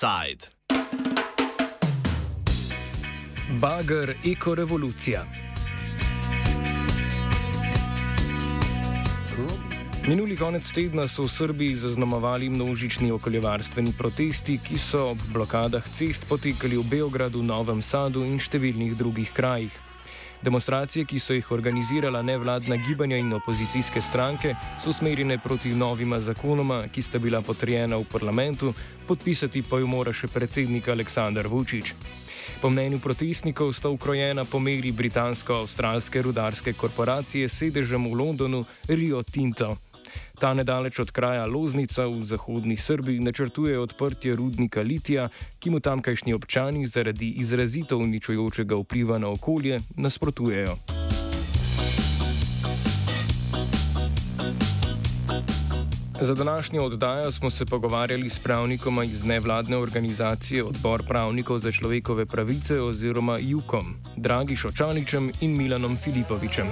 Offside. Bager ekorevolucija. Minuli konec tedna so v Srbiji zaznamovali množični okoljevarstveni protesti, ki so ob blokadah cest potekali v Beogradu, Novem Sadu in številnih drugih krajih. Demonstracije, ki so jih organizirala nevladna gibanja in opozicijske stranke, so smerjene proti novima zakonoma, ki sta bila potrjena v parlamentu, podpisati pa jo mora še predsednik Aleksandar Vučić. Po mnenju protestnikov sta ukrojena po meri britansko-avstralske rudarske korporacije s sedežem v Londonu Rio Tinto. Ta nedaleč od kraja Loznica v zahodni Srbiji načrtuje odprtje rudnika litija, ki mu tamkajšnji občani zaradi izrazito uničujočega vpliva na okolje nasprotujejo. Za današnjo oddajo smo se pogovarjali s pravnikoma iz nevladne organizacije Odbor pravnikov za človekove pravice oziroma JUKOM, Dragi Šočaničem in Milanom Filipovičem.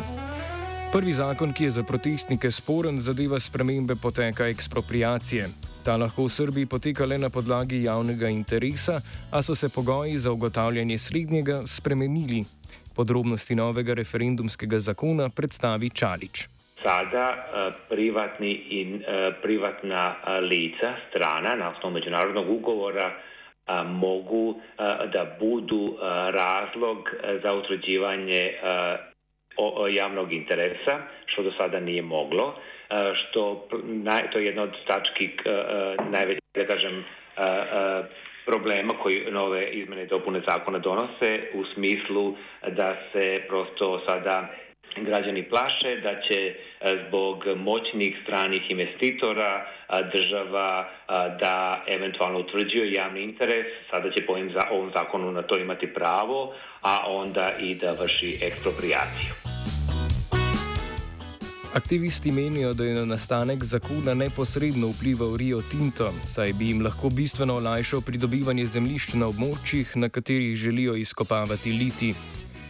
Prvi zakon, ki je za protestnike sporen, zadeva spremembe poteka ekspropriacije. Ta lahko v Srbiji poteka le na podlagi javnega interesa, a so se pogoji za ugotavljanje slednjega spremenili. Podrobnosti novega referendumskega zakona predstavi Čalič. Sada uh, privatni in uh, privatna uh, lica, strana na osnovu međunarodnog ugovora, mogu da budu razlog za utvrđivanje javnog interesa, što do sada nije moglo, e, što to je jedna od tački e, e, najvećeg, da kažem, problema koji nove izmene i dopune zakona donose u smislu da se prosto sada građani plaše da će zbog moćnih stranih investitora država da eventualno utvrđuje javni interes, sada će po ovom zakonu na to imati pravo, a onda i da vrši ekspropriaciju. Aktivisti menijo, da je na nastanek zakona neposredno vplival Rio Tinto, saj bi jim lahko bistveno olajšal pridobivanje zemljišč na območjih, na katerih želijo izkopavati liti.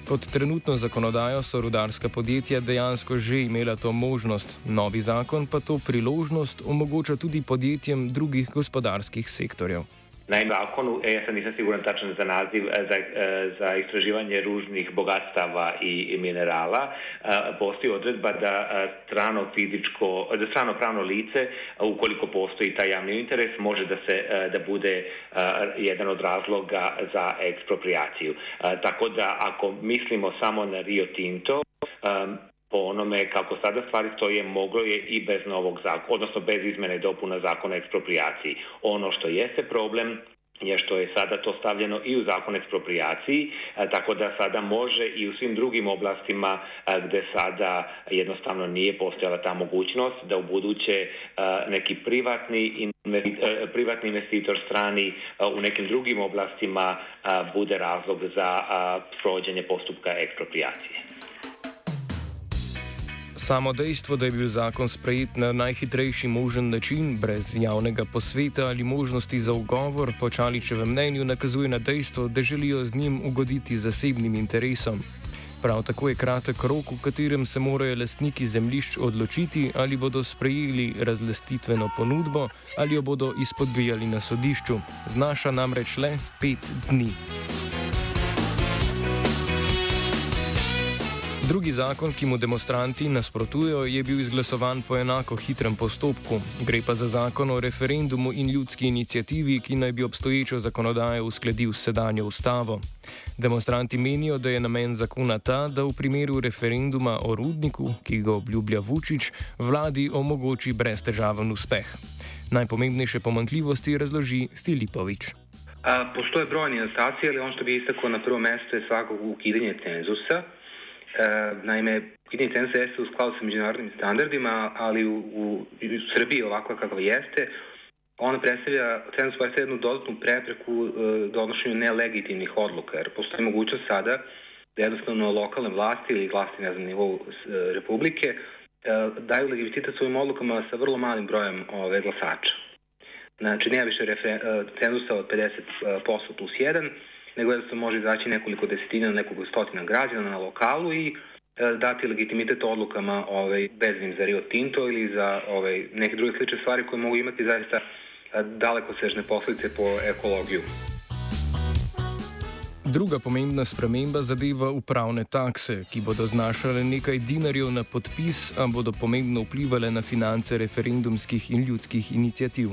Pod trenutno zakonodajo so rudarska podjetja dejansko že imela to možnost, novi zakon pa to priložnost omogoča tudi podjetjem drugih gospodarskih sektorjev. Naime, e, ja sam nisam siguran tačan za naziv, e, za, e, za istraživanje ružnih bogatstava i minerala, e, postoji odredba da strano fizičko, da strano pravno lice, ukoliko postoji taj javni interes, može da se da bude jedan od razloga za ekspropriaciju. Tako da ako mislimo samo na Rio Tinto, po onome kako sada stvari stoje, moglo je i bez novog zakona, odnosno bez izmene i dopuna zakona ekspropriaciji. Ono što jeste problem je što je sada to stavljeno i u zakon ekspropriaciji, tako da sada može i u svim drugim oblastima gde sada jednostavno nije postojala ta mogućnost da u buduće neki privatni privatni investitor strani u nekim drugim oblastima bude razlog za provođenje postupka ekspropriacije. Samo dejstvo, da je bil zakon sprejet na najhitrejši možen način, brez javnega posveta ali možnosti za ugovor, po Čaličevem mnenju nakazuje na dejstvo, da želijo z njim ugoditi zasebnim interesom. Prav tako je kratek rok, v katerem se morajo lastniki zemljišč odločiti, ali bodo sprejeli razlastitveno ponudbo ali jo bodo izpodbijali na sodišču. Znaša namreč le pet dni. Drugi zakon, ki mu demonstranti nasprotujejo, je bil izglasovan po enako hitrem postopku. Gre pa za zakon o referendumu in ljudski inicijativi, ki naj bi obstoječo zakonodajo uskladil s sedanjo ustavo. Demonstranti menijo, da je namen zakona ta, da v primeru referenduma o rudniku, ki ga obljublja Vučić, vladi omogoči breztežaven uspeh. Najpomembnejše pomankljivosti razloži Filipovič. Postoje brojni nedostaci, ali on što bi istakao na prvo mesto je svakog ukidanje cenzusa. E, naime, pitanje cenzusa jeste u skladu sa međunarodnim standardima, ali u, u, u Srbiji ovako kako jeste, ona predstavlja, cenzus predstavlja jednu dodatnu prepreku e, donošenju nelegitimnih odluka, jer postoji mogućnost sada da jednostavno lokalne vlasti ili vlasti na nivou e, Republike daju legitimitet svojim odlukama sa vrlo malim brojem ove, glasača. Znači, nema više refer, e, cenzusa od 50% plus 1, nego jednostavno može izaći nekoliko desetina, nekoliko stotina građana na lokalu i e, dati legitimitet odlukama ovaj, veznim za Rio Tinto ili za ovaj, neke druge slične stvari koje mogu imati zaista daleko sežne posljedice po ekologiju. Druga pomembna sprememba zadeva upravne takse, ki bodo znašale nekaj dinarjev na podpis, a bodo pomembno vplivali na finance referendumskih in ljudskih inicijativ.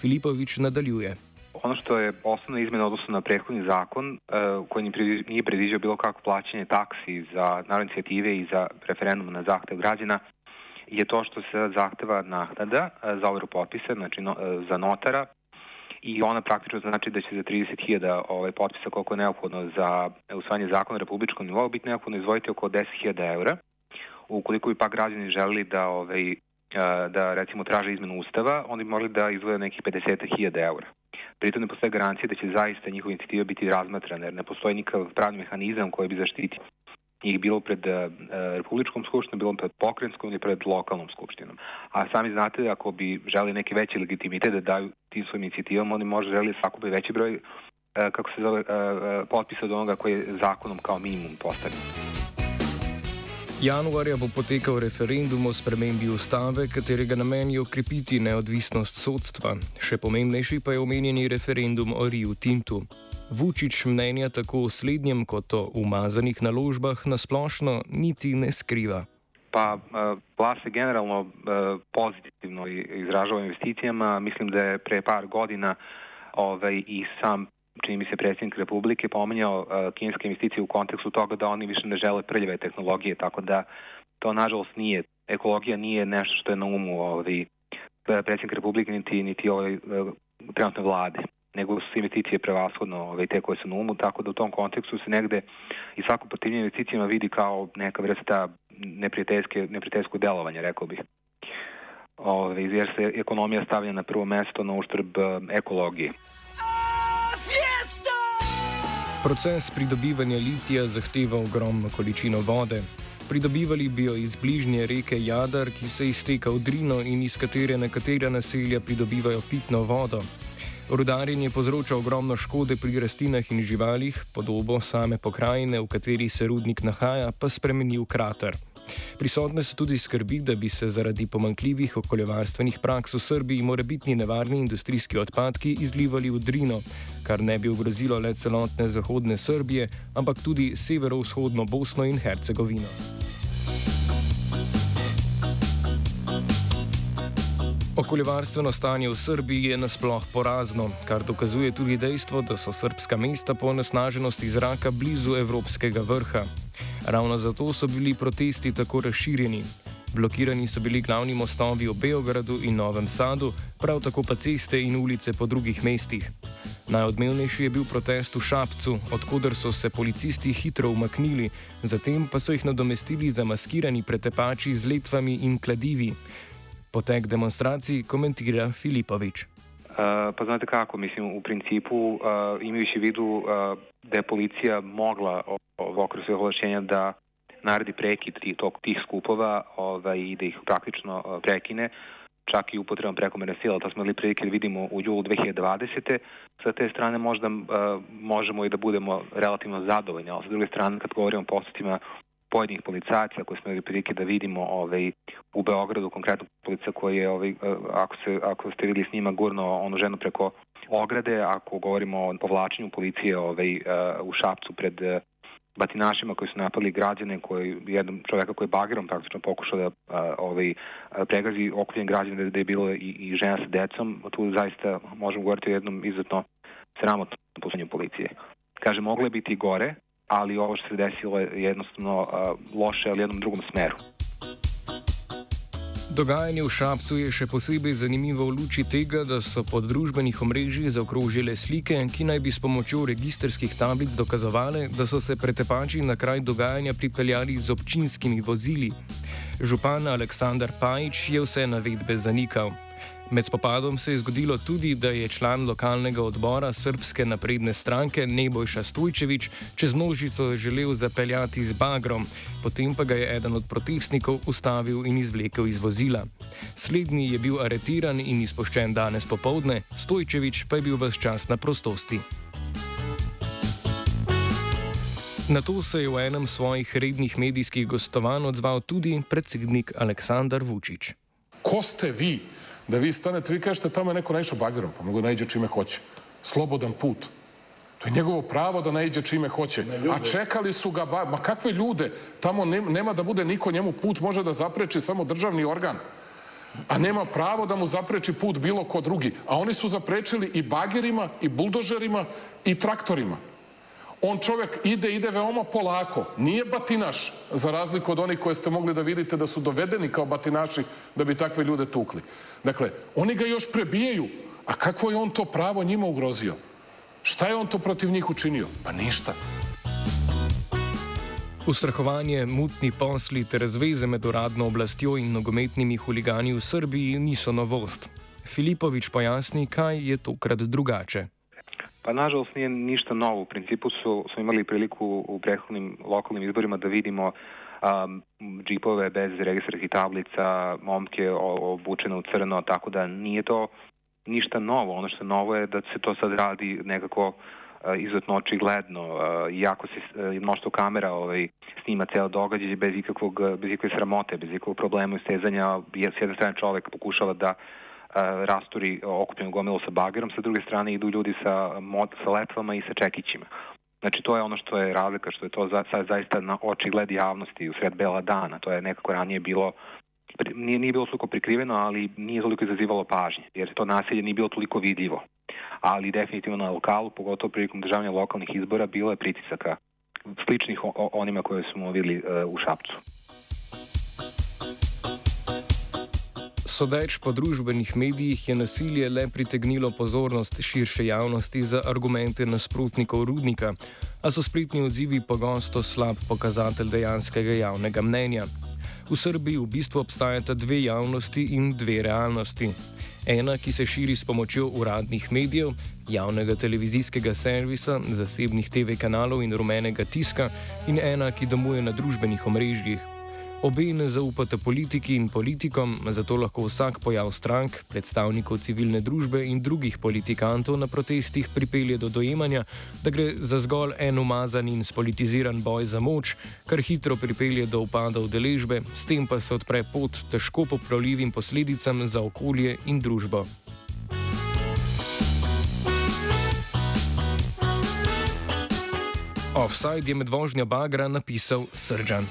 Filipovič nadaljuje. Ono što je osnovna izmena odnosno na prethodni zakon, uh, koji nije predviđao bilo kako plaćanje taksi za narodne inicijative i za referendum na zahtev građana, je to što se zahteva naknada uh, za overu potpisa, znači no, uh, za notara, i ona praktično znači da će za 30.000 ovaj, potpisa koliko je neophodno za usvajanje zakona na republičkom nivou biti neophodno izvojiti oko 10.000 eura. Ukoliko bi pa građani želeli da ovaj, da recimo traže izmenu ustava, oni bi mogli da izvoje nekih 50.000 eura. Pritom ne postoje garancije da će zaista njihova inicijativa biti razmatrana, jer ne postoji nikakav pravni mehanizam koji bi zaštitio njih bilo pred uh, Republičkom skupštinom, bilo pred Pokrenskom ili pred lokalnom skupštinom. A sami znate, ako bi želi neki veći legitimitet da daju tim svojim inicijativom, oni možda želi sakupi veći broj, uh, kako se zove, uh, potpisa od onoga koji je zakonom kao minimum postavljen. Januarja bo potekal referendum o spremembi ustave, katerega namen je okrepiti neodvisnost sodstva. Še pomembnejši pa je omenjeni referendum o Riju Tintu. Vučić mnenja tako o slednjem kot o umazanih naložbah nasplošno niti ne skriva. Pa vlast se generalno pozitivno izražava o investicijama. Mislim da je pre par godina ovaj, i sam čini mi se predsjednik Republike pominjao uh, kineske investicije u kontekstu toga da oni više ne žele prljave tehnologije, tako da to nažalost nije, ekologija nije nešto što je na umu ovaj, predsjednik Republike niti, niti ovaj, trenutne vlade nego su investicije prevashodno ovaj, te koje su na umu, tako da u tom kontekstu se negde i svako protivljenje investicijama vidi kao neka vrsta neprijateljskog delovanja, rekao bih. Ove, ovaj, jer se ekonomija stavlja na prvo mesto na uštrb ekologije. Proces pridobivanja litija zahteva ogromno količino vode. Pridobivali bi jo iz bližnje reke Jadar, ki se izteka v Drino in iz katere nekatera naselja pridobivajo pitno vodo. Rudarjenje povzroča ogromno škode pri rastlinah in živalih, podobo same pokrajine, v kateri se rudnik nahaja, pa spremeni v krater. Prisotne so tudi skrbi, da bi se zaradi pomankljivih okoljevarstvenih praks v Srbiji morebitni nevarni industrijski odpadki izlivali v Drino, kar ne bi ogrozilo le celotne zahodne Srbije, ampak tudi severovzhodno Bosno in Hercegovino. Okoljevarstveno stanje v Srbiji je nasploh porazno, kar dokazuje tudi dejstvo, da so srpska mesta po onesnaženosti zraka blizu evropskega vrha. Ravno zato so bili protesti tako razširjeni. Blokirani so bili glavni mostovi v Beogradu in Novem Sadu, prav tako pa ceste in ulice po drugih mestih. Najodmevnejši je bil protest v Šapcu, odkuder so se policisti hitro umaknili, zatem pa so jih nadomestili zamaskirani pretepači z letvami in kladivi. Potek demonstracij komentira Filipovič. Uh, pa znate kako, mislim, v principu uh, imajući vidu uh, da je policija mogla v okviru svojih ovlašćenja da naredi prekid tih, tog, tih skupova ovaj, i da ih praktično uh, prekine, čak i upotrebom prekomerne sile, to smo imali prilike da vidimo u julu 2020. Sa te strane možda uh, možemo i da budemo relativno zadovoljni, ali sa druge strane kad govorimo o postotima pojedinih policajaca koje smo imali prilike da vidimo ovaj, u Beogradu, konkretno polica koji je, ovaj, ako, se, ako ste videli s njima, gurno onu ženu preko ograde, ako govorimo o povlačenju policije ovaj, u Šapcu pred batinašima koji su napali građane, koji, jednom čoveka koji je bagerom praktično pokušao da ovaj, pregazi okupljen građan da je bilo i, i žena sa decom, tu zaista možemo govoriti o jednom izuzetno sramotnom posljednju policije. Kaže, moglo biti gore, ali ovo što se desilo je jednostavno uh, loše, ali jednom drugom smeru. Dogajanje v Šapcu je še posebej zanimivo v luči tega, da so po družbenih omrežjih zaokrožile slike, ki naj bi s pomočjo registerskih tablic dokazovale, da so se pretepači na kraj dogajanja pripeljali z občinskimi vozili. Župan Aleksandar Pajič je vse navedbe zanikal. Med spopadom se je zgodilo tudi, da je član lokalnega odbora Srpske napredne stranke Nebojša Stojčevič čez množico želel zapeljati z bagrom, potem pa ga je eden od protestnikov ustavil in izvlekel iz vozila. Slednji je bil aretiran in izpoščen danes popovdne, Stojčevič pa je bil vse čas na prostosti. Na to se je v enem svojih rednih medijskih gostovanj odzval tudi predsednik Aleksandar Vučić. Ko ste vi da vi stanete, vi kažete tamo je neko naišao bagerom, pa mogu da naiđe čime hoće. Slobodan put. To je njegovo pravo da naiđe čime hoće. A čekali su ga, ma kakve ljude? Tamo nema da bude niko njemu put, može da zapreči samo državni organ. A nema pravo da mu zapreči put bilo ko drugi. A oni su zaprečili i bagerima, i buldožerima, i traktorima. On čovjek ide, ide veoma polako. Nije batinaš, za razliku od onih koje ste mogli da vidite da su dovedeni kao batinaši da bi takve ljude tukli. Dakle, oni ga još prebijaju. A kako je on to pravo njima ugrozio? Šta je on to protiv njih učinio? Pa ništa. Ustrahovanje, mutni posli ter zveze med uradno oblastjo in nogometnimi huligani v Srbiji niso novost. Filipovič pojasni, kaj je tokrat drugače. Pa nažalost nije ništa novo. U principu su, smo imali priliku u prethodnim lokalnim izborima da vidimo um, džipove bez registarskih tablica, momke obučene u crno, tako da nije to ništa novo. Ono što je novo je da se to sad radi nekako uh, izuzetno očigledno. Uh, iako se uh, mnoštvo kamera ovaj, snima ceo događaj bez ikakvog, bez ikakve sramote, bez ikakvog problema istezanja, s jedne strane čovek pokušava da rasturi okupljenu gomilu sa bagerom, sa druge strane idu ljudi sa, mod, sa letvama i sa čekićima. Znači to je ono što je razlika, što je to za, sad zaista na oči gled javnosti u sred bela dana. To je nekako ranije bilo nije, nije bilo toliko prikriveno, ali nije toliko izazivalo pažnje, jer to nasilje nije bilo toliko vidljivo. Ali definitivno na lokalu, pogotovo prilikom državanja lokalnih izbora, bilo je pritisaka sličnih onima koje smo videli uh, u Šapcu. Sodeč po družbenih medijih je nasilje le pritegnilo pozornost širše javnosti za argumente nasprotnikov rudnika, a so spletni odzivi pogosto slab pokazatelj dejanskega javnega mnenja. V Srbiji v bistvu obstajata dve javnosti in dve realnosti. Ena, ki se širi s pomočjo uradnih medijev, javnega televizijskega servisa, zasebnih TV kanalov in rumenega tiska, in ena, ki domuje na družbenih omrežjih. Obe ne zaupate politiki in politikom, zato lahko vsak pojav strank, predstavnikov civilne družbe in drugih politikantov na protestih pripelje do dojemanja, da gre za zgolj en umazan in spolitiziran boj za moč, kar hitro pripelje do upada udeležbe, s tem pa se odpre pot težko popravljivim posledicam za okolje in družbo. Offside je med vožnjo bagra napisal Srdžan.